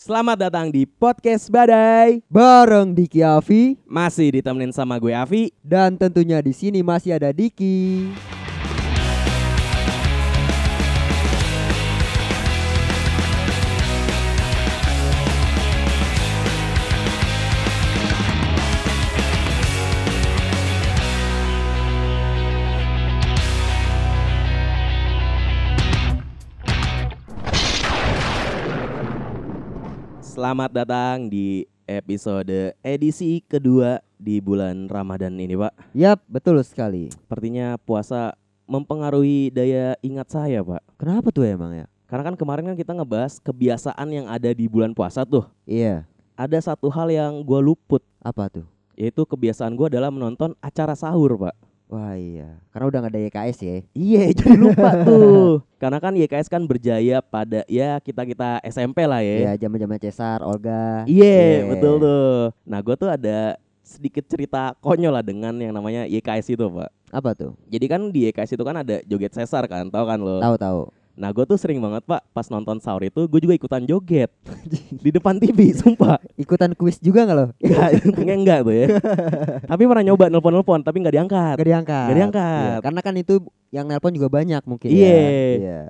Selamat datang di podcast Badai. bareng Diki Avi Masih ditemenin sama gue Avi. dan tentunya di sini masih ada Diki. Selamat datang di episode edisi kedua di bulan Ramadan ini, Pak. Yap, betul sekali. Sepertinya puasa mempengaruhi daya ingat saya, Pak. Kenapa tuh emang ya? Karena kan kemarin kan kita ngebahas kebiasaan yang ada di bulan puasa tuh. Iya, Ada satu hal yang gue luput, apa tuh? yaitu kebiasaan gue adalah menonton acara sahur, Pak. Wah iya, karena udah nggak ada YKS ya. Iya, jadi lupa tuh. Karena kan YKS kan berjaya pada ya kita-kita SMP lah ya. Iya, zaman-zaman Cesar, Olga. Iya, Iya. betul tuh. Nah, gue tuh ada sedikit cerita konyol lah dengan yang namanya YKS itu, Pak. Apa tuh? Jadi kan di YKS itu kan ada joget sesar kan, tahu kan lo? Tahu-tahu. Nah, gue tuh sering banget, Pak, pas nonton sahur itu gue juga ikutan joget di depan TV, sumpah. Ikutan kuis juga nggak lo? Enggak, enggak tuh ya. tapi pernah nyoba nelpon-nelpon, tapi nggak diangkat. Gak diangkat. Nggak diangkat. Iya, karena kan itu yang nelpon juga banyak mungkin Iya. ya. Iya.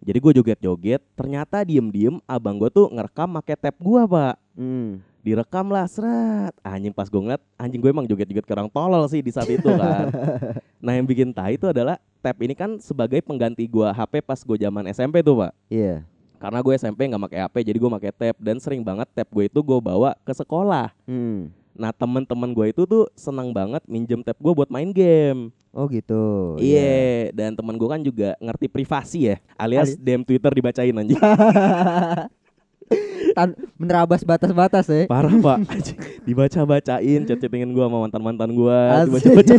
Jadi gue joget-joget, ternyata diem-diem abang gue tuh ngerekam pakai tab gue, Pak. Hmm. direkam lah seret anjing pas gue ngeliat anjing gue emang joget-joget ke orang tolol sih di saat itu kan nah yang bikin tai itu adalah tab ini kan sebagai pengganti gue HP pas gue zaman SMP tuh pak. Iya. karena gue SMP nggak pakai HP jadi gue pakai tab. Dan sering banget tab gue itu gue bawa ke sekolah. Hmm. nah temen-temen gue itu tuh senang banget minjem tab gue buat main game. Oh gitu. iya. Dan temen gue kan juga ngerti privasi ya alias Ali- DM Twitter dibacain anjing Tan menerabas batas-batas ya. Parah pak Anjing, Dibaca-bacain Chat-chattingin gue sama mantan-mantan gue. Dibaca-baca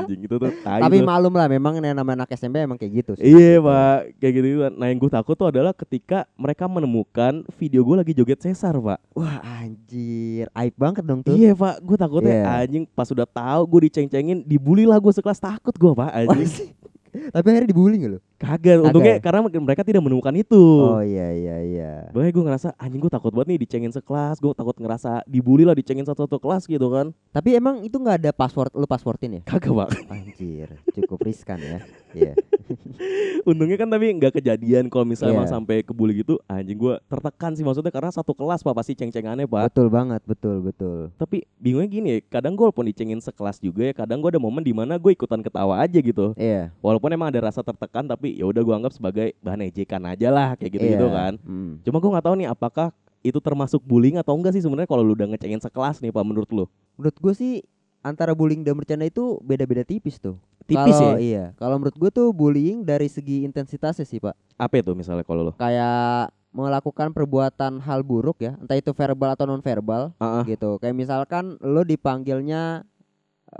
Anjing itu tuh tai Tapi malum lah memang yang namanya anak SMP emang kayak gitu sih. Iya pak Kayak gitu gitu Nah yang gue takut tuh adalah ketika Mereka menemukan Video gue lagi joget sesar pak Wah anjir, aib banget dong tuh. Iya pak Gue takutnya Iya. anjing Pas udah tahu gue diceng-cengin Dibully lah gue sekelas Takut gue pak anjing. Tapi akhirnya dibully gak lo? Kagak Kagak Untungnya ya? karena mereka tidak menemukan itu Oh iya iya iya. Makanya gue ngerasa Anjing gue takut banget nih Dicengin sekelas Gue takut ngerasa Dibully lah Dicengin satu-satu kelas gitu kan Tapi emang itu nggak ada password, lu passwordin ya? Kagak pak Anjir, cukup riskan ya. Iya. Untungnya kan tapi nggak kejadian kalau misalnya Iya. emang sampai kebuli gitu anjing gua tertekan sih maksudnya karena satu kelas pak pasti ceng-cengannya pak Betul banget, betul betul. tapi bingungnya gini ya kadang gue walaupun dicengin sekelas juga ya kadang gue ada momen di mana gue ikutan ketawa aja gitu Iya. walaupun emang ada rasa tertekan tapi ya udah gue anggap sebagai bahan ejekan aja lah kayak gitu gitu iya. kan Hmm. cuma gue nggak tahu nih apakah itu termasuk bullying atau enggak sih sebenarnya kalau lu udah ngecengin sekelas nih pak menurut lu Menurut gue sih antara bullying dan bercanda itu beda-beda tipis tuh. tipis Kalau- ya Iya. Kalau menurut gue tuh bullying dari segi intensitasnya sih pak. apa itu misalnya kalau lu Kayak melakukan perbuatan hal buruk ya, entah itu verbal atau non verbal Ah, ah. gitu. Kayak misalkan lo dipanggilnya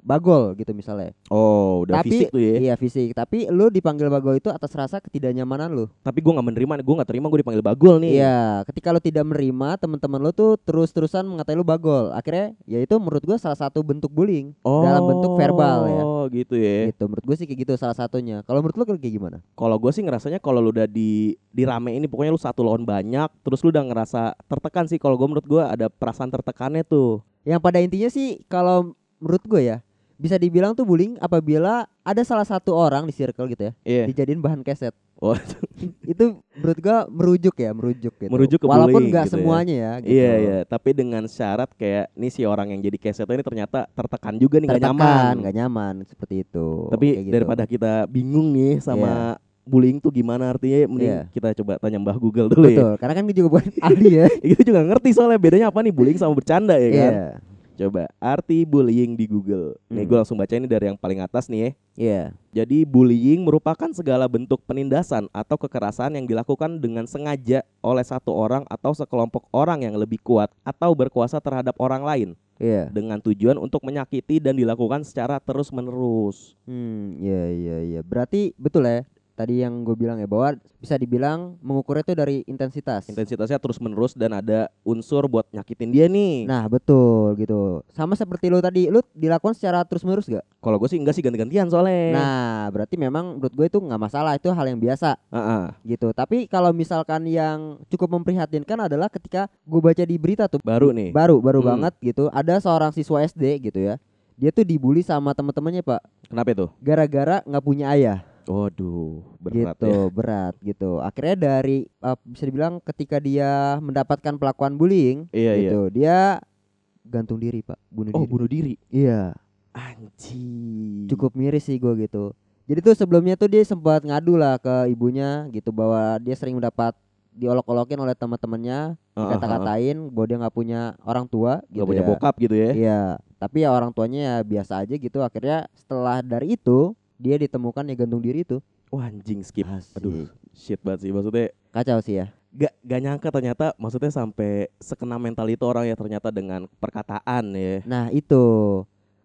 bagol gitu misalnya. oh udah Tapi- fisik tuh ya Iya fisik, tapi lu dipanggil bagol itu atas rasa ketidaknyamanan lu. tapi gue nggak menerima gue nggak terima gue dipanggil bagul nih Iya, ketika lu tidak menerima, teman-teman lu tuh terus-terusan mengatai lu bagol. Akhirnya ya itu menurut gua salah satu bentuk bullying dalam bentuk verbal ya. Oh gitu ya. Gitu. Menurut gue sih kayak gitu salah satunya. Kalau menurut lu kayak gimana? Kalau gue sih ngerasanya kalau lu udah di dirame ini pokoknya lu satu lawan banyak, terus lu udah ngerasa tertekan sih. Kalau gue menurut gue ada perasaan tertekannya tuh. Yang pada intinya sih kalau menurut gue ya bisa dibilang tuh bullying apabila ada salah satu orang di circle gitu ya Iya. dijadiin bahan keset. Oh, itu menurut gua merujuk ya, merujuk gitu. Merujuk ke Walaupun bullying nggak gitu ya. semuanya ya. gitu. iya iya. Tapi dengan syarat kayak nih si orang yang jadi keset ini ternyata tertekan juga nih nggak Tertekan, nyaman. nggak nyaman seperti itu. Tapi gitu. daripada kita bingung nih sama bullying tuh gimana artinya, mending Iya. kita coba tanya Mbah Google dulu ya. betul, karena kan gue juga bukan ahli ya. Itu juga ngerti soalnya bedanya apa nih bullying sama bercanda ya kan. Coba arti bullying di Google. Nih Hmm. gue langsung baca ini dari yang paling atas nih ya. Iya. Jadi bullying merupakan segala bentuk penindasan atau kekerasan yang dilakukan dengan sengaja oleh satu orang atau sekelompok orang yang lebih kuat atau berkuasa terhadap orang lain Iya. dengan tujuan untuk menyakiti dan dilakukan secara terus-menerus. Hmm, iya iya iya. Berarti betul ya. Tadi yang gue bilang ya bahwa bisa dibilang mengukurnya itu dari intensitas. Intensitasnya terus menerus dan ada unsur buat nyakitin dia nih. Nah betul gitu. Sama seperti lu tadi, lu dilakukan secara terus menerus gak? Kalau gue sih enggak sih ganti-gantian soalnya. Nah berarti memang menurut gue itu nggak masalah, itu hal yang biasa Heeh. gitu. Tapi kalau misalkan yang cukup memprihatinkan adalah ketika gue baca di berita tuh baru nih. baru baru Hmm. banget gitu, ada seorang siswa SD gitu ya, dia tuh dibully sama teman-temannya pak, Kenapa itu? gara-gara nggak punya ayah. Waduh, berat gitu ya. berat gitu akhirnya dari uh, bisa dibilang ketika dia mendapatkan pelakuan bullying Iya, iya. gitu dia gantung diri pak bunuh Oh, diri bunuh diri. iya Anjing. cukup miris sih gue gitu jadi tuh sebelumnya tuh dia sempat ngadu lah ke ibunya gitu bahwa dia sering mendapat diolok-olokin oleh teman-temannya Heeh, kata-katain bahwa dia nggak punya orang tua gitu punya ya. bokap gitu ya. Iya, tapi ya orang tuanya ya biasa aja gitu. Akhirnya setelah dari itu dia ditemukan ya gantung diri itu. Wah, anjing skip. Asik. Aduh, shit banget sih maksudnya. Kacau sih ya. Gak, gak nyangka ternyata maksudnya sampai sekena mental itu orang ya ternyata dengan perkataan ya. Nah itu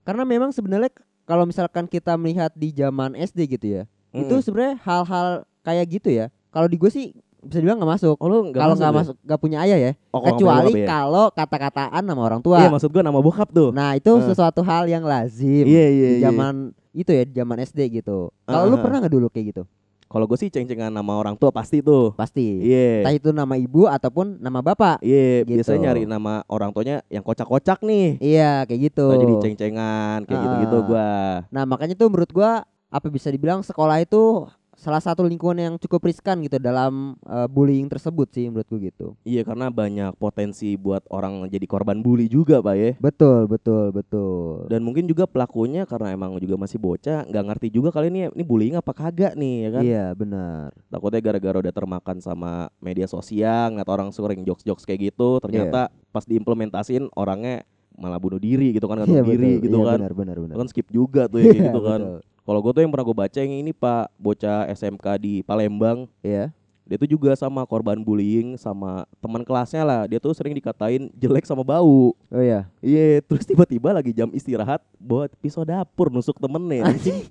karena memang sebenarnya kalau misalkan kita melihat di zaman SD gitu ya, itu Mm. sebenarnya hal-hal kayak gitu ya. Kalau di gue sih bisa dibilang nggak masuk. Oh, lu Kalau nggak ya? masuk, nggak punya ayah ya. Oh, Kecuali ya? kalau kata-kataan sama orang tua. Iya, maksud gua nama bokap tuh. Nah itu Eh. sesuatu hal yang lazim Iya, iya, di iya. zaman itu ya, zaman SD gitu. Kalau lu Ah, ah. pernah nggak dulu kayak gitu? Kalau gue sih ceng-cengan nama orang tua pasti tuh. Pasti. Iya. Entah itu nama ibu ataupun nama bapak. Iya, Gitu. biasanya nyari nama orang tuanya yang kocak-kocak nih. Iya kayak gitu. Oh, jadi ceng-cengan kayak Ah. gitu-gitu gua. Nah makanya tuh menurut gua apa bisa dibilang sekolah itu salah satu lingkungan yang cukup riskan gitu dalam eh, bullying tersebut sih menurut gua gitu. Iya, karena banyak potensi buat orang jadi korban bully juga, Pak ya. Betul betul betul. Dan mungkin juga pelakunya karena emang juga masih bocah, nggak ngerti juga kali ini ini bullying apa kagak nih ya kan. Iya benar. Takutnya gara-gara udah termakan sama media sosial, ngeliat orang sering jokes-jokes kayak gitu, ternyata pas diimplementasin orangnya malah bunuh diri gitu kan, gantung Iya diri gitu Iya, kan. Benar benar benar. Kan skip juga tuh ya Iya, gitu kan. betul. Kalau gue tuh yang pernah gue baca yang ini Pak, bocah SMK di Palembang, Iya. dia tuh juga sama korban bullying sama teman kelasnya lah. Dia tuh sering dikatain jelek sama bau. Oh iya. Iya, terus tiba-tiba lagi jam istirahat bawa pisau dapur nusuk temennya. Anjing.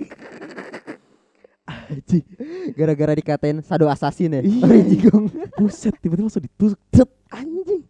Anjing. Gara-gara dikatain sado assassin ya. Iya. Buset, tiba-tiba langsung ditusuk. Cet, anjing.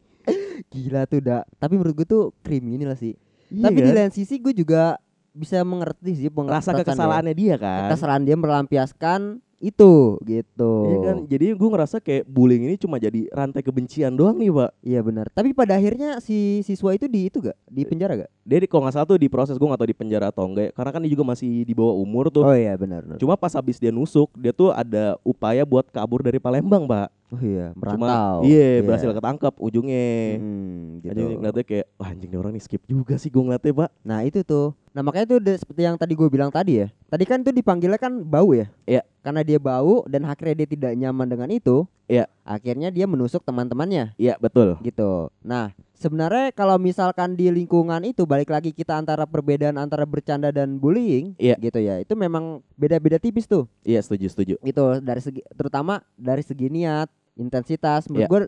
Gila tuh dah. Tapi menurut gua tuh kriminal sih. Iya Tapi di kan? lain sisi gue juga bisa mengerti sih rasa perasaan dia. kan. kesalahan dia melampiaskan itu gitu. Iya kan, jadi gue ngerasa kayak bullying ini cuma jadi rantai kebencian doang nih pak. Iya benar. Tapi pada akhirnya si siswa itu di itu gak? Di penjara gak? Dia di, kalau nggak salah tuh di proses gue nggak tahu di penjara atau enggak, karena kan dia juga masih di bawah umur tuh. Oh iya benar. Cuma pas habis dia nusuk, dia tuh ada upaya buat kabur dari Palembang, Pak. Oh iya, Cuma merantau. iya berhasil ketangkap ujungnya. Hmm, gitu. Anjing ngeliatnya kayak wah anjing orang nih skip juga sih gue ngeliatnya, Pak. Nah, itu tuh. Nah, makanya tuh seperti yang tadi gue bilang tadi ya. Tadi kan tuh dipanggilnya kan bau ya? Iya. Karena dia bau dan akhirnya dia tidak nyaman dengan itu. Iya. Akhirnya dia menusuk teman-temannya Iya, betul. gitu. Nah, sebenarnya kalau misalkan di lingkungan itu balik lagi kita antara perbedaan antara bercanda dan bullying Iya. gitu ya. Itu memang beda-beda tipis tuh. Iya, setuju, setuju. Gitu dari segi terutama dari segi niat, intensitas menurut Iya. gue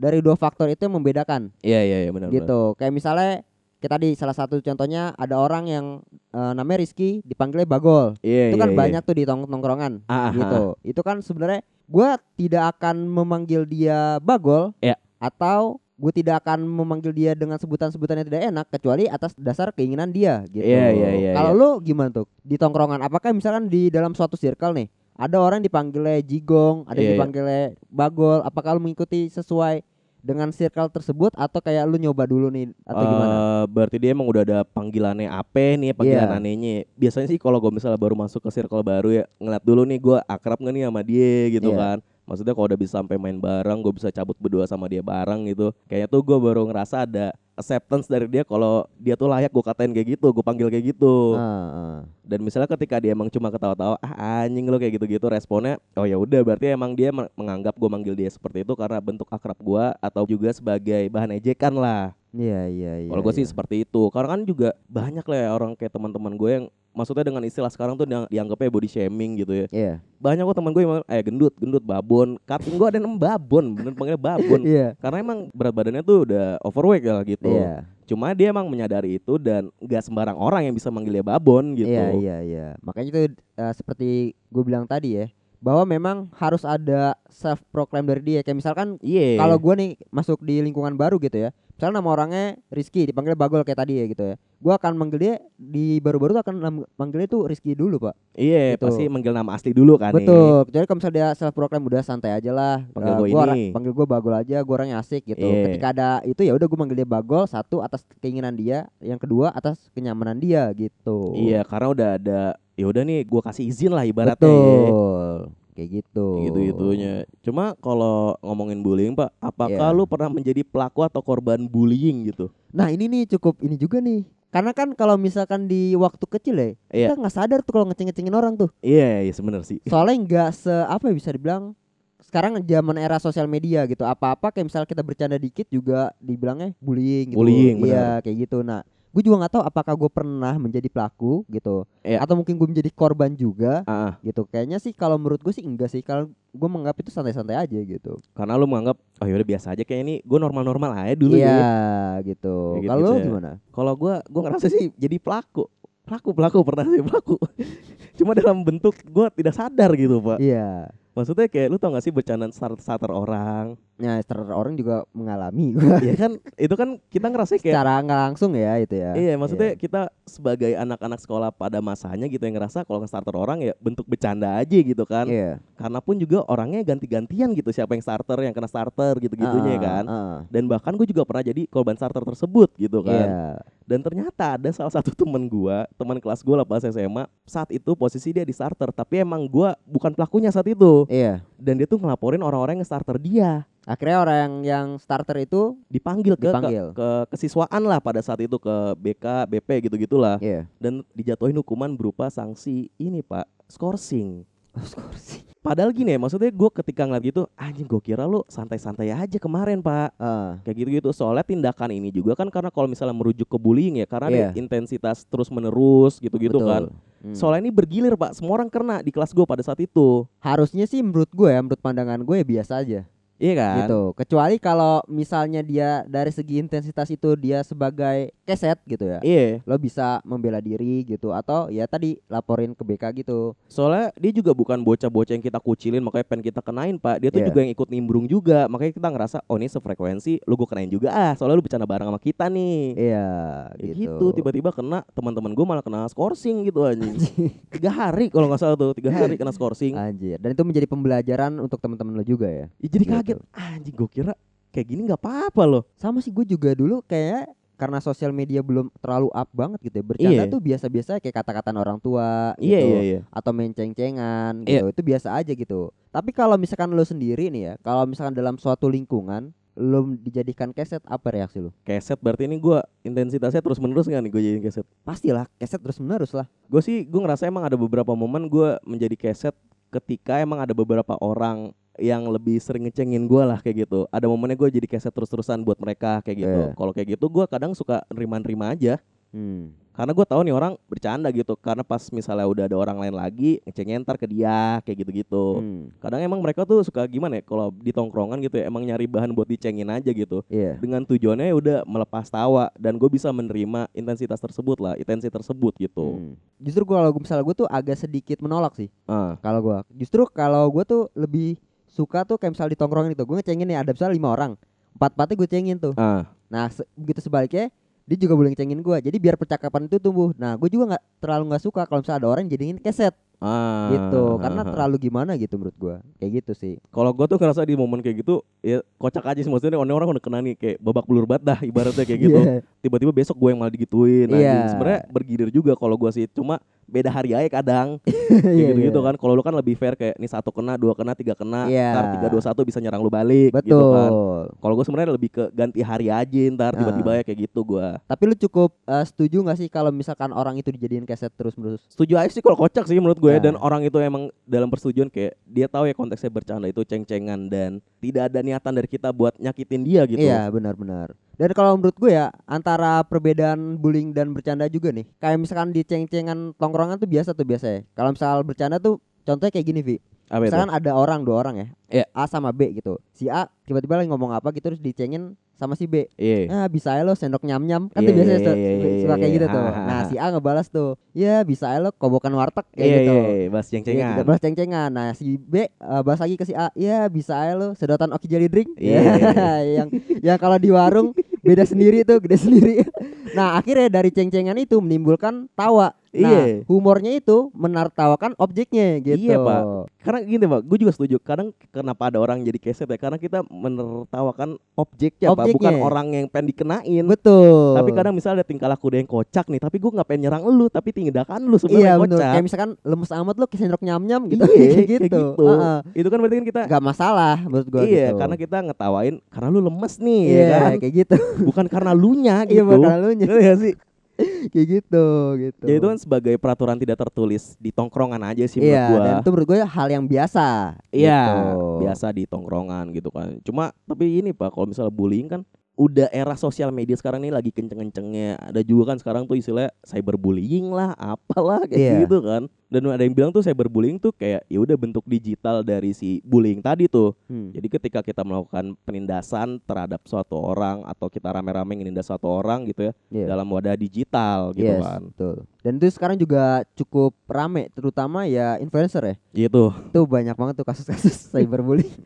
dari dua faktor itu yang membedakan Iya, iya, iya benar. benar. gitu. Kayak misalnya kita tadi salah satu contohnya ada orang yang eh, namanya Rizky dipanggilnya Bagol. Iya, itu iya, kan iya. banyak tuh di tong tongkrongan Ah, ah, gitu. Itu kan sebenarnya gua tidak akan memanggil dia Bagol Iya. atau gue tidak akan memanggil dia dengan sebutan-sebutan yang tidak enak kecuali atas dasar keinginan dia gitu. Iya, iya, iya, Kalau iya. lu gimana tuh di tongkrongan? Apakah misalkan di dalam suatu circle nih ada orang dipanggilnya Jigong, ada Iya, yang iya. dipanggilnya Bagol, apakah lu mengikuti sesuai dengan circle tersebut atau kayak lu nyoba dulu nih atau gimana? Eh, berarti dia emang udah ada panggilannya apa nih panggilan Iya. anehnya biasanya sih kalau gue misalnya baru masuk ke circle baru ya ngeliat dulu nih gue akrab nggak nih sama dia gitu Iya. kan maksudnya kalau udah bisa sampai main bareng gue bisa cabut berdua sama dia bareng gitu kayaknya tuh gue baru ngerasa ada acceptance dari dia kalau dia tuh layak gue katain kayak gitu gue panggil kayak gitu Ah, dan misalnya ketika dia emang cuma ketawa-tawa ah anjing lo kayak gitu-gitu responnya oh ya udah berarti emang dia men- menganggap gue manggil dia seperti itu karena bentuk akrab gue atau juga sebagai bahan ejekan lah Iya iya iya. kalau gue sih iya. seperti itu karena kan juga banyak lah ya orang kayak teman-teman gue yang maksudnya dengan istilah sekarang tuh diang- dianggapnya body shaming gitu ya Iya. banyak kok teman gue yang eh gendut gendut babon cutting gue ada yang babon bener panggilnya babon Iya. karena emang berat badannya tuh udah overweight lah gitu Iya. cuma dia emang menyadari itu dan nggak sembarang orang yang bisa manggil dia babon gitu Iya iya iya. Makanya itu eh, seperti gue bilang tadi ya. bahwa memang harus ada self proclaim dari dia kayak misalkan Iya. kalau gua nih masuk di lingkungan baru gitu ya misalnya nama orangnya Rizky dipanggil Bagol kayak tadi ya gitu ya gua akan manggil dia di baru-baru tuh akan manggilnya tuh Rizky dulu pak Iya, Gitu. pasti manggil nama asli dulu kan nih. betul kecuali kalau misalnya dia self proclaim udah santai aja lah Panggil Eh, gua ini. orang- panggil gua Bagol aja gua orangnya asik gitu Iya. ketika ada itu ya udah gua manggil dia Bagol satu atas keinginan dia yang kedua atas kenyamanan dia gitu Iya, karena udah ada ya udah nih gua kasih izin lah ibaratnya. ya. betul kayak gitu. Gitu gitunya cuma kalau ngomongin bullying pak apakah Iya. lu pernah menjadi pelaku atau korban bullying gitu? Nah ini nih cukup ini juga nih. Karena kan kalau misalkan di waktu kecil ya Iya. Kita nggak sadar tuh kalau ngeceng-ngecengin orang tuh. Iya iya sebenernya sih. Soalnya nggak se apa ya bisa dibilang Sekarang zaman era sosial media gitu. Apa-apa kayak misalnya kita bercanda dikit juga dibilangnya bullying gitu. Bullying, Iya kayak gitu. Nah gue juga nggak tahu apakah gue pernah menjadi pelaku gitu. Iya. Atau mungkin gue menjadi korban juga ah. gitu. Kayaknya sih kalau menurut gue sih enggak sih. Kalau gue menganggap itu santai-santai aja gitu. Karena lu menganggap oh yaudah biasa aja. Kayak ini gue normal-normal aja dulu Iya ya gitu. Kayak gitu Kalau ya. gimana? kalau gua gua ngerasa sih jadi pelaku. Pelaku pelaku pernah sih pelaku. Cuma dalam bentuk gua tidak sadar gitu pak. Iya maksudnya kayak lu tau gak sih bercandaan starter starter orang Nah, secara orang juga mengalami ya kan itu kan kita ngerasa kayak secara nggak langsung ya itu ya. Iya, maksudnya kita sebagai anak-anak sekolah pada masanya gitu yang ngerasa kalau nge-starter orang ya bentuk bercanda aja gitu kan. Iya. Karena pun juga orangnya ganti-gantian gitu siapa yang starter, yang kena starter gitu-gitunya Ah, kan. ah, Dan bahkan gue juga pernah jadi korban starter tersebut gitu kan. Iya. Dan ternyata ada salah satu temen gua, teman kelas gue lah pas SMA, saat itu posisi dia di starter, tapi emang gua bukan pelakunya saat itu. Iya. Dan dia tuh ngelaporin orang-orang yang starter dia. Akhirnya orang yang, yang starter itu Dipanggil ke, Dipanggil. ke, ke kesiswaan lah pada saat itu ke BK, BP gitu-gitulah. iya. dan dijatuhin hukuman berupa sanksi ini pak skorsing Oh, scoring. padahal gini ya maksudnya gue ketika ngeliat gitu anjing gue kira lu santai-santai aja kemarin pak Ah, kayak gitu-gitu soalnya tindakan ini juga kan karena kalau misalnya merujuk ke bullying ya karena ada intensitas terus menerus gitu-gitu betul. kan Hmm. soalnya ini bergilir pak semua orang kena di kelas gue pada saat itu harusnya sih menurut gue ya, menurut pandangan gue ya biasa aja. Iya kan Gitu. Kecuali kalau misalnya dia dari segi intensitas itu dia sebagai keset gitu ya. iya Lo bisa membela diri gitu atau ya tadi laporin ke BK gitu. soalnya dia juga bukan bocah-bocah yang kita kucilin makanya pengen kita kenain pak dia tuh Iya. juga yang ikut nimbrung juga makanya kita ngerasa oh ini sefrekuensi lu gue kenain juga ah soalnya lu bercanda bareng sama kita nih Iya, Ya gitu. gitu tiba-tiba kena teman-teman gue malah kena skorsing gitu anjing tiga hari kalau nggak salah tuh tiga hari kena skorsing Anjir. Dan itu menjadi pembelajaran untuk teman-teman lo juga ya. ya, jadi Gitu. kaget anjing gue kira kayak gini nggak apa-apa loh Sama sih gue juga dulu kayak karena sosial media belum terlalu up banget gitu ya. Bercanda Iya. tuh biasa-biasa kayak kata-kata orang tua gitu. iya iya iya Atau main ceng-cengan Iya. gitu. Itu biasa aja gitu. Tapi kalau misalkan lo sendiri nih ya, kalau misalkan dalam suatu lingkungan lo dijadikan keset apa reaksi lo? keset berarti ini gue intensitasnya terus menerus nggak nih gue jadi keset Pastilah keset terus menerus lah. gue sih gue ngerasa emang ada beberapa momen gue menjadi keset ketika emang ada beberapa orang yang lebih sering ngecengin gue lah kayak gitu ada momennya gue jadi keset terus-terusan buat mereka kayak gitu Iya. kalau kayak gitu gue kadang suka nerima-nerima aja Hmm. karena gue tahu nih orang bercanda gitu karena pas misalnya udah ada orang lain lagi ngecengin ntar ke dia kayak gitu-gitu Hmm. kadang emang mereka tuh suka gimana ya kalau di tongkrongan gitu ya emang nyari bahan buat dicengin aja gitu Iya. dengan tujuannya ya udah melepas tawa dan gue bisa menerima intensitas tersebut lah intensi tersebut gitu Hmm. Justru gua kalau misalnya gue tuh agak sedikit menolak sih. ah Kalau gua justru kalau gua tuh lebih suka tuh kayak misalnya di tongkrongan itu gue ngecengin nih ada misalnya lima orang empat empatnya gue cengin tuh. Ah. Nah se- begitu sebaliknya dia juga boleh ngecengin gue jadi biar percakapan itu tumbuh. Nah gue juga nggak terlalu nggak suka kalau misalnya ada orang yang jadiin keset. Ah. Gitu karena terlalu gimana gitu menurut gua kayak gitu sih. Kalau gue tuh ngerasa di momen kayak gitu ya kocak aja sih maksudnya orang orang udah kena nih kayak babak belur banget dah ibaratnya kayak gitu. Iya. tiba-tiba besok gue yang malah digituin Iya. anjing. sebenarnya bergilir juga kalau gue sih cuma beda hari aja kadang kayak gitu gitu iya. kan kalau lu kan lebih fair kayak nih satu kena dua kena tiga kena Iya. ntar tiga dua satu bisa nyerang lu balik betul gitu kan kalau gue sebenarnya lebih ke ganti hari aja ntar Ah. tiba-tiba ya kayak gitu gue tapi lu cukup eh, setuju nggak sih kalau misalkan orang itu dijadiin keset terus menerus setuju aja sih kalau kocak sih menurut gue ya. Nah. dan orang itu emang dalam persetujuan kayak dia tahu ya konteksnya bercanda itu ceng-cengan dan tidak ada niatan dari kita buat nyakitin dia gitu Iya benar-benar. Dan kalau menurut gue ya antara perbedaan bullying dan bercanda juga nih. Kayak misalkan di ceng-cengan tongkrongan tuh biasa tuh biasa ya. Kalau misal bercanda tuh contohnya kayak gini Vi. apa itu Misalkan ada orang dua orang ya. Iya. A sama B gitu. Si A tiba-tiba lagi ngomong apa gitu terus dicengin sama si B. Iya. Ah bisa aja lo sendok nyam nyam kan Iya, tuh biasanya iya, tuh, iya, iya, suka kayak gitu tuh. Ha, ha, Nah si A ngebalas tuh, ya bisa aja lo kobokan warteg kayak Iya, gitu. iya, iya, bahas ceng-cengan. kita balas ceng-cengan. Nah, si B eh, balas lagi ke si A. Ya, bisa aja lo sedotan Oki Jelly Drink. Iya. Ya, yang yang kalau di warung beda sendiri tuh, gede sendiri. nah, akhirnya dari ceng-cengan itu menimbulkan tawa. Nah, Iya. humornya itu menertawakan objeknya gitu. Iya, Pak. Karena gini pak, gue juga setuju. Kadang kenapa ada orang jadi keset ya? Karena kita menertawakan objeknya, pak, bukan Objeknya. orang yang pengen dikenain. Betul. Tapi kadang misalnya ada tingkah laku dia yang kocak nih, tapi gue nggak pengen nyerang lu, tapi tindakan lu Iya sebenarnya benar. kocak. Kayak misalkan lemes amat lo ke sendok nyam-nyam gitu. Iya, kayak kayak gitu. gitu. Heeh. Itu kan berarti kan kita Gak masalah menurut gua iya, gitu. karena kita ngetawain karena lu lemes nih, Iya, ya kan? kayak gitu. Bukan karena lu nya Iya, gitu. bukan elunya. Ngerti nggak sih? kayak gitu, gitu. Ya itu kan sebagai peraturan tidak tertulis di tongkrongan aja sih Iya, menurut gua. dan itu menurut gue hal yang biasa. Iya, gitu. biasa di tongkrongan gitu kan. Cuma tapi ini Pak, kalau misalnya bullying kan udah era sosial media sekarang ini lagi kenceng-kencengnya. Ada juga kan sekarang tuh istilah cyberbullying lah, apalah kayak Iya. gitu kan. Dan ada yang bilang tuh cyberbullying tuh kayak ya udah bentuk digital dari si bullying tadi tuh. Hmm. Jadi ketika kita melakukan penindasan terhadap suatu orang atau kita rame-rame ngenindas suatu orang gitu ya Iya. dalam wadah digital gitu Yes, kan. betul. Dan itu sekarang juga cukup rame, terutama ya influencer ya. Gitu. Itu banyak banget tuh kasus-kasus cyberbullying.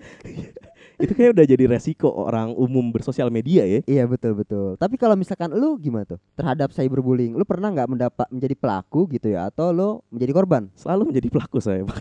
Itu kayak udah jadi resiko orang umum bersosial media ya. iya betul betul. Tapi kalau misalkan lu gimana tuh terhadap cyberbullying? Lu pernah nggak mendapat menjadi pelaku gitu ya, atau lu menjadi korban? selalu menjadi pelaku saya Pak.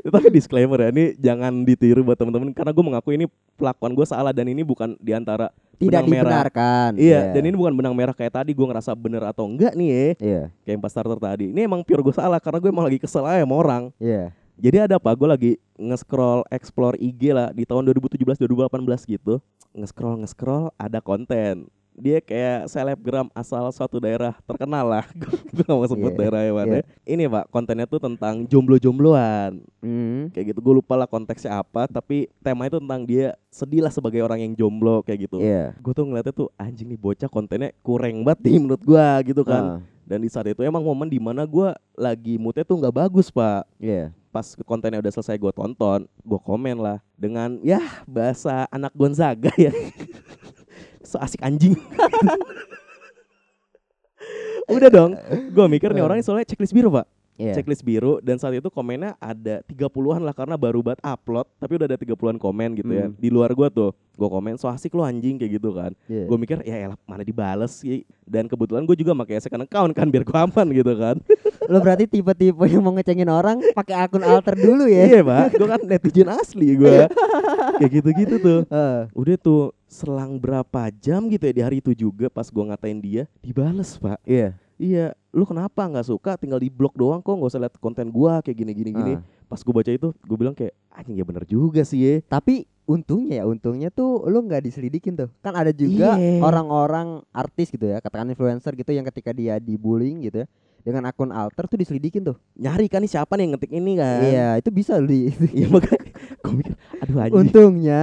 Tapi disclaimer ya, ini jangan ditiru buat teman-teman karena gue mengaku ini pelakuan gue salah dan ini bukan di antara Tidak benang merah. dibenarkan. Iya, dan ini bukan benang merah kayak tadi gue ngerasa bener atau enggak nih ya, Iya, kayak yang pas starter tadi. Ini emang pure gue salah karena gue emang lagi kesel aja sama orang. iya. Jadi ada apa? Gue lagi nge-scroll explore IG lah di tahun 2017 2018 gitu. Nge-scroll nge-scroll ada konten. Dia kayak selebgram asal suatu daerah terkenal lah. gue gak mau sebut Iya, daerahnya mana. iya. Ini Pak, kontennya tuh tentang jomblo-jombloan. Hmm. Kayak gitu. Gue lupa lah konteksnya apa, tapi temanya itu tentang dia sedih lah sebagai orang yang jomblo kayak gitu. Iya. Gue tuh ngeliatnya tuh anjing nih bocah kontennya kurang banget nih menurut gua gitu kan. Ah, Dan di saat itu emang momen di mana gua lagi moodnya tuh nggak bagus pak Iya. Pas kontennya udah selesai gue tonton, gue komen lah dengan ya bahasa anak Gonzaga ya. so asik anjing. udah dong, gue mikir nih orangnya soalnya checklist biru pak, Iya. checklist biru dan saat itu komennya ada 30-an lah karena baru buat upload, tapi udah ada 30-an komen gitu ya. Hmm. Di luar gue tuh, gue komen so asik lo anjing kayak gitu kan. Iya. Gue mikir ya elah mana dibales sih. Dan kebetulan gue juga pakai second account kan biar gue aman gitu kan. Lo berarti tipe-tipe yang mau ngecengin orang pakai akun alter dulu ya? Iya pak, gue kan netizen asli gue. kayak gitu-gitu tuh. Heeh. Udah tuh selang berapa jam gitu ya di hari itu juga pas gue ngatain dia dibales pak. Iya. Iya, lu kenapa nggak suka tinggal di blog doang kok nggak usah lihat konten gua kayak gini gini gini. Ah. Pas gue baca itu, gue bilang kayak anjing ya bener juga sih ya. Tapi untungnya ya, untungnya tuh lo nggak diselidikin tuh. Kan ada juga Iya. orang-orang artis gitu ya, katakan influencer gitu yang ketika dia dibullying gitu ya, dengan akun alter tuh diselidikin tuh. Nyari kan nih siapa nih yang ngetik ini kan. Iya, itu bisa di. Iya makanya mikir, aduh anjing. untungnya.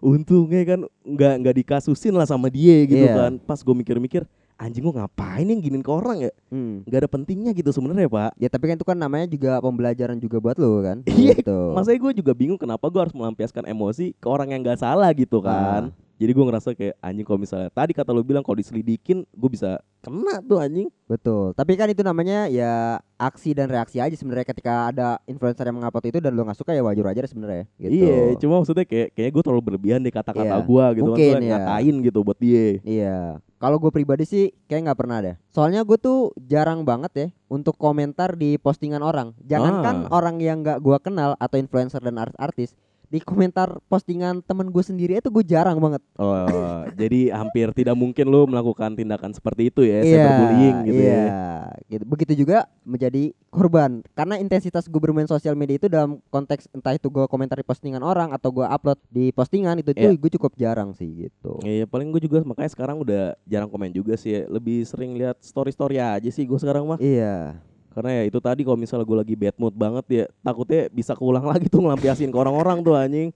untungnya kan nggak nggak dikasusin lah sama dia gitu Iya. kan pas gue mikir-mikir anjing gue ngapain yang giniin ke orang ya Hmm. nggak ada pentingnya gitu sebenarnya pak Ya tapi kan itu kan namanya juga pembelajaran juga buat lo kan. Iya, Gitu. masanya gue juga bingung kenapa gue harus melampiaskan emosi ke orang yang nggak salah gitu kan jadi gue ngerasa kayak anjing kalau misalnya tadi kata lo bilang kalau diselidikin gue bisa kena tuh anjing Betul. Tapi kan itu namanya ya aksi dan reaksi aja sebenarnya ketika ada influencer yang mengupload itu dan lo nggak suka ya wajar aja sebenarnya. Gitu. iya cuma maksudnya kayak kayaknya gue terlalu berlebihan deh kata-kata Iya, gue gitu mungkin, kan iya. ngatain gitu buat dia Iya. Kalau gue pribadi sih kayak nggak pernah deh. Soalnya gue tuh jarang banget ya untuk komentar di postingan orang. Jangankan Ah. orang yang nggak gue kenal atau influencer dan artis-artis di komentar postingan temen gue sendiri itu gue jarang banget. oh jadi hampir tidak mungkin lo melakukan tindakan seperti itu ya cyberbullying gitu iya, ya gitu. Begitu juga menjadi korban karena intensitas gue bermain sosial media itu dalam konteks entah itu gue komentari postingan orang atau gue upload di postingan itu tuh gue cukup jarang sih gitu. Iya paling gue juga makanya sekarang udah jarang komen juga sih ya. Lebih sering lihat story-story aja sih gue sekarang mah Iya. Karena ya itu tadi kalau misalnya gue lagi bad mood banget ya Takutnya bisa keulang lagi tuh ngelampiasin ke orang-orang tuh anjing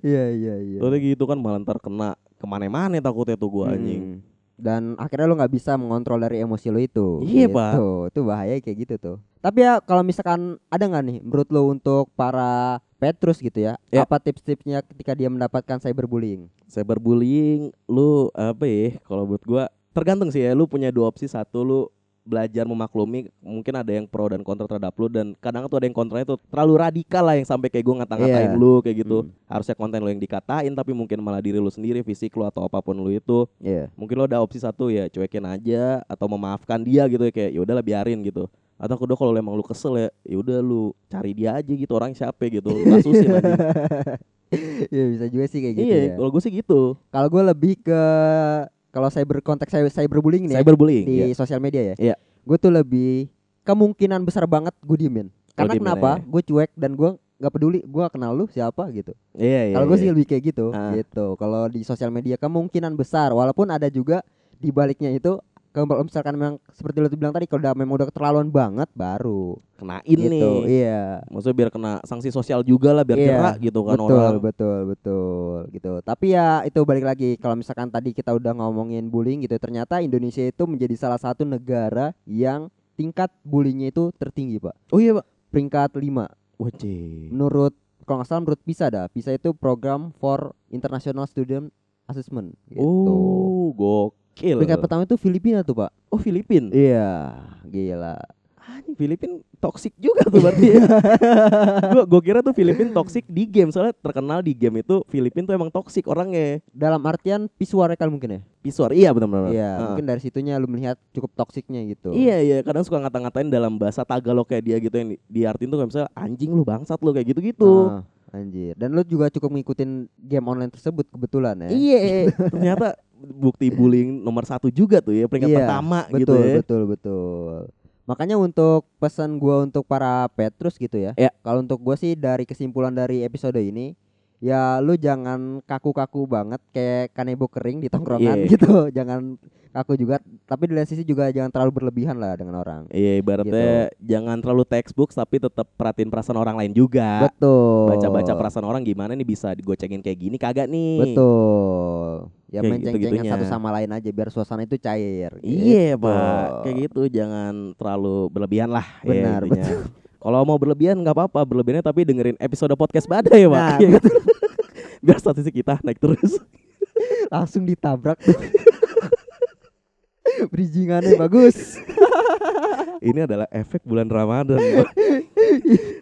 Iya iya iya. Soalnya gitu kan malah ntar kena ke mana-mana takutnya tuh gue anjing Hmm. dan akhirnya lu nggak bisa mengontrol dari emosi lu itu. Iya, gitu. Pak. Itu bahaya kayak gitu tuh. Tapi ya kalau misalkan ada nggak nih menurut lu untuk para Petrus gitu ya, Ya. apa tips-tipsnya ketika dia mendapatkan cyberbullying? cyberbullying lu apa ya kalau buat gua tergantung sih ya lu punya dua opsi satu lu belajar memaklumi mungkin ada yang pro dan kontra terhadap lu dan kadang tuh ada yang kontranya tuh terlalu radikal lah yang sampai kayak gue ngata-ngatain Iya. lu kayak gitu Hmm. harusnya konten lu yang dikatain tapi mungkin malah diri lu sendiri fisik lu atau apa pun lu itu Iya. mungkin lo ada opsi satu ya cuekin aja atau memaafkan dia gitu ya kayak ya udahlah biarin gitu atau kedua kalau emang lu kesel ya ya udah lu cari dia aja gitu orang siapa gitu kasusin aja Iya bisa juga sih kayak gitu iya ya. kalau gue sih gitu Kalau gue lebih ke kalau cyber konteks cyber cyberbullying nih ya, cyberbullying di ya. sosial media ya. Iya. Gue tuh lebih kemungkinan besar banget gue diemin. Karena diemin kenapa? aja. Gue cuek dan gue nggak peduli gue kenal lu siapa gitu. iya iya Kalau gue iya. sih lebih kayak gitu, Ah. gitu. Kalau di sosial media kemungkinan besar, walaupun ada juga di baliknya itu kalau misalkan memang seperti lu bilang tadi kalau udah memang udah keterlaluan banget baru kenain gitu. nih Iya. maksudnya biar kena sanksi sosial juga lah biar Iya, jerak gitu kan betul, orang betul, betul, gitu. Tapi ya itu balik lagi kalau misalkan tadi kita udah ngomongin bullying gitu, ternyata Indonesia itu menjadi salah satu negara yang tingkat bullyingnya itu tertinggi, Pak. oh iya pak Peringkat 5 wajib menurut kalau nggak salah menurut PISA dah. PISA itu program for International Student Assessment gitu. oh gokil Peringkat pertama itu Filipina tuh, Pak. oh Filipin Iya, gila. anjing Filipin toxic juga tuh berarti ya. gua gua kira tuh Filipin toxic di game soalnya terkenal di game itu Filipin tuh emang toxic orangnya Dalam artian visual kali mungkin ya. pisuar iya benar-benar Iya, Heeh. mungkin dari situnya lu melihat cukup toksiknya gitu. Iya iya kadang suka ngata-ngatain dalam bahasa Tagalog kayak dia gitu yang di- diartiin tuh kayak misalnya anjing lu bangsat lu kayak gitu-gitu. Ah, anjir. Dan lu juga cukup ngikutin game online tersebut kebetulan ya. Iya, ternyata bukti bullying nomor satu juga tuh ya peringkat Iya, pertama betul, gitu ya. betul, betul. Makanya untuk pesan gua untuk para Petrus gitu ya. Ya. Kalau untuk gua sih dari kesimpulan dari episode ini ya lu jangan kaku-kaku banget kayak kanebo kering di tongkrongan Iya. gitu. Jangan kaku juga, tapi di lain sisi juga jangan terlalu berlebihan lah dengan orang. Iya ibaratnya jangan terlalu textbook tapi tetap perhatiin perasaan orang lain juga. Betul. Baca-baca perasaan orang gimana nih bisa digocengin kayak gini kagak nih. Betul. Ya Kayak satu sama lain aja biar suasana itu cair. Iya gitu. pak, kayak gitu jangan terlalu berlebihan lah. ya Benar, intinya. Kalau mau berlebihan nggak apa-apa, berlebihannya tapi dengerin episode podcast badai ya pak. Nah, Iya kan? Biar statistik kita naik terus. Langsung ditabrak. Bridgingannya bagus. Ini adalah efek bulan Ramadan.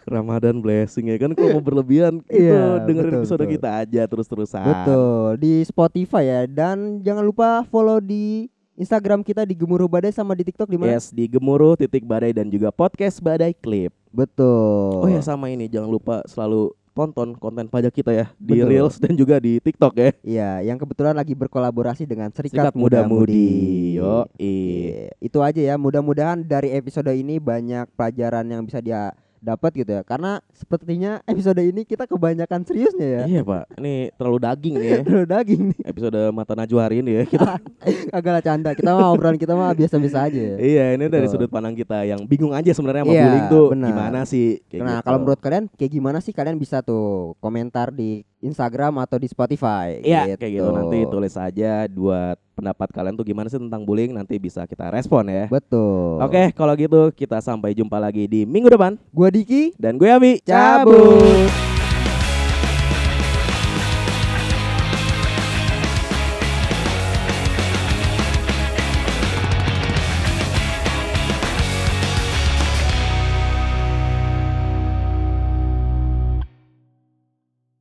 Ramadan blessing ya kan kalau mau berlebihan itu Iya, dengerin betul, episode betul. kita aja terus-terusan. Betul di Spotify ya dan jangan lupa follow di Instagram kita di Gemuruh Badai sama di TikTok di mana? Yes, di Gemuruh titik badai dan juga podcast badai klip. Betul. Oh ya sama ini jangan lupa selalu tonton konten pajak kita ya di Betul. Reels dan juga di TikTok ya. Iya, yang kebetulan lagi berkolaborasi dengan Serikat, Serikat Muda Muda-Mudi. Mudi. Yo, Iya, Itu aja ya. Mudah-mudahan dari episode ini banyak pelajaran yang bisa dia dapat gitu ya. Karena sepertinya episode ini kita kebanyakan seriusnya ya. Iya pak, ini terlalu daging nih ya. Terlalu daging nih. Episode mata najwa hari ini ya kita. Kagak lah canda. Kita mah obrolan kita mah biasa-biasa aja ya. iya, ini dari Betul. sudut pandang kita yang bingung aja sebenarnya sama Iya, bullying tuh benar. gimana sih. Kayak Nah, gitu. kalau menurut kalian kayak gimana sih kalian bisa tuh komentar di Instagram atau di Spotify Iya kayak gitu nanti tulis aja buat pendapat kalian tuh gimana sih tentang bullying nanti bisa kita respon ya. Betul. Oke kalau gitu kita sampai jumpa lagi di minggu depan Gua Diki dan gue Abi cabut.